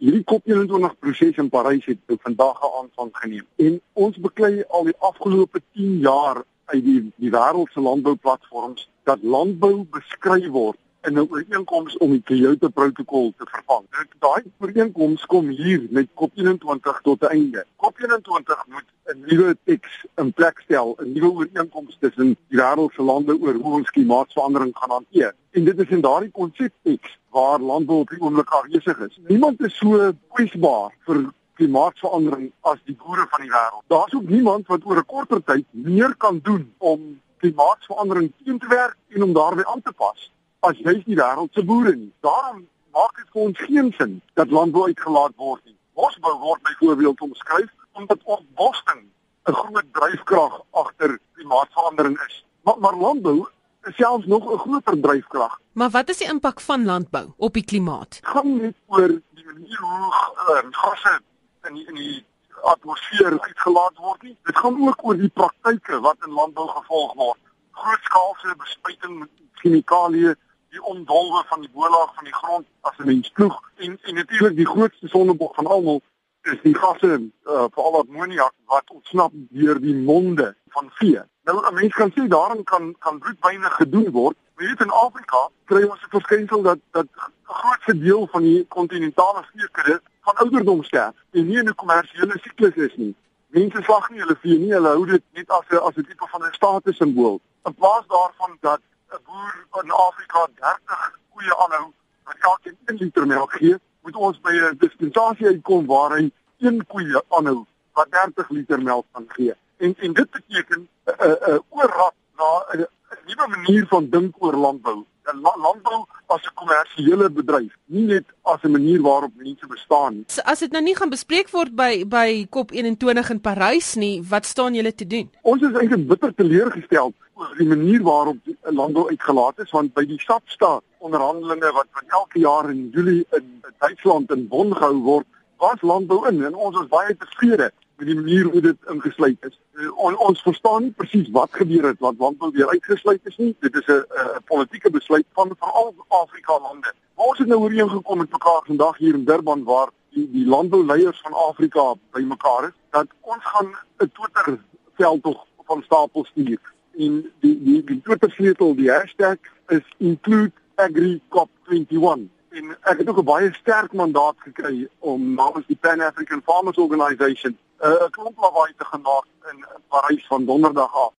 Hierdie COP21 proses in Parys het vandag aanvang geneem en ons beklei al die afgelope 10 jaar uit die die wêreld se landbouplatforms dat landbou beskryf word in 'n ooreenkoms om die Kyoto protokol te vervang. Dit daai ooreenkoms kom hier met COP21 tot 'n einde. COP21 moet 'n nuwe teks in plek stel, 'n nuwe ooreenkoms tussen die wêreld se lande oor hoe ons klimaatsverandering gaan hanteer. En dit is in daardie konsepteks waar landbou op die oomblik afwesig is. Niemand is so kwesbaar vir klimaatsverandering as die boere van die wêreld. Daar's ook niemand wat oor 'n korter tyd meer kan doen om klimaatsverandering teen te werk en om daarbey aan te pas as jy die wêreld se boere nie. Daarom maak dit vir ons geen sin dat landbou uitgelaat word nie. Bosbou word byvoorbeeld omskryf omdat ontbossing 'n groot dryfkrag agter klimaatsverandering is. Maar maar landbou is selfs nog 'n groter dryfkrag. Maar wat is die impak van landbou op die klimaat? Dit gaan net oor die manier hoe uh, gasse in die, in die atmosfeer uitgelaat word nie. Dit gaan ook oor die praktyke wat in landbou gevolg word. Grootskaalse bespuiting met chemikalieë die ondolwe van die boelaag van die grond as 'n mens ploeg en en natuurlik die grootste sondebok van almal is die gasse uh, veral ammoniak wat ontsnap deur die monde van vee. Nou 'n mens kan sê daarin kan kan bloedwyne gedoen word. Maar hier in Afrika kry ons 'n verskynsel dat dat 'n grootste deel van die kontinentale veekudde van ouderdom sterf en nie in 'n kommersiële siklus is nie. Mense slag nie hulle vee nie, hulle hou dit net as 'n as 'n tipe van 'n status simbool. In plaas daarvan dat 'n boer in Afrika 30 koeie aanhou wat elkeen 1 liter melk gee, moet ons by 'n dispensasie uitkom waar hy 1 koeie aanhou wat 30 liter melk kan gee. En en dit beteken 'n uh, 'n uh, uh, oorrap na 'n uh, nuwe manier van dink oor landbou. Landbou as 'n kommersiële bedryf, nie net as 'n manier waarop mense bestaan nie. As dit nou nie gaan bespreek word by by COP21 in Parys nie, wat staan julle te doen? Ons is eintlik bitter teleurgesteld oor die manier waarop die landbou uitgelaat is want by die SAPSTA onderhandelinge wat van elke jaar in Julie in Duitsland in Bonn gehou word, was landbou in en ons is baie tevrede die manier hoe dit ingesluit is. Uh, on, ons verstaan nie presies wat gebeur het wat landbou weer uitgesluit is nie. Dit is 'n 'n politieke besluit van veral Afrika lande. Ons het nou ooreengekom met mekaar vandag hier in Durban waar die die landbouleiers van Afrika bymekaar is dat ons gaan 'n Twitter veldtog van stapel stuur en die die die Twitter sleutel die hashtag is include agricop21 en ek het ook 'n baie sterk mandaat gekry om namens die Pan African Farmers Organisation 'n uh, klomp lawaai te gemaak in Parys van donderdag af.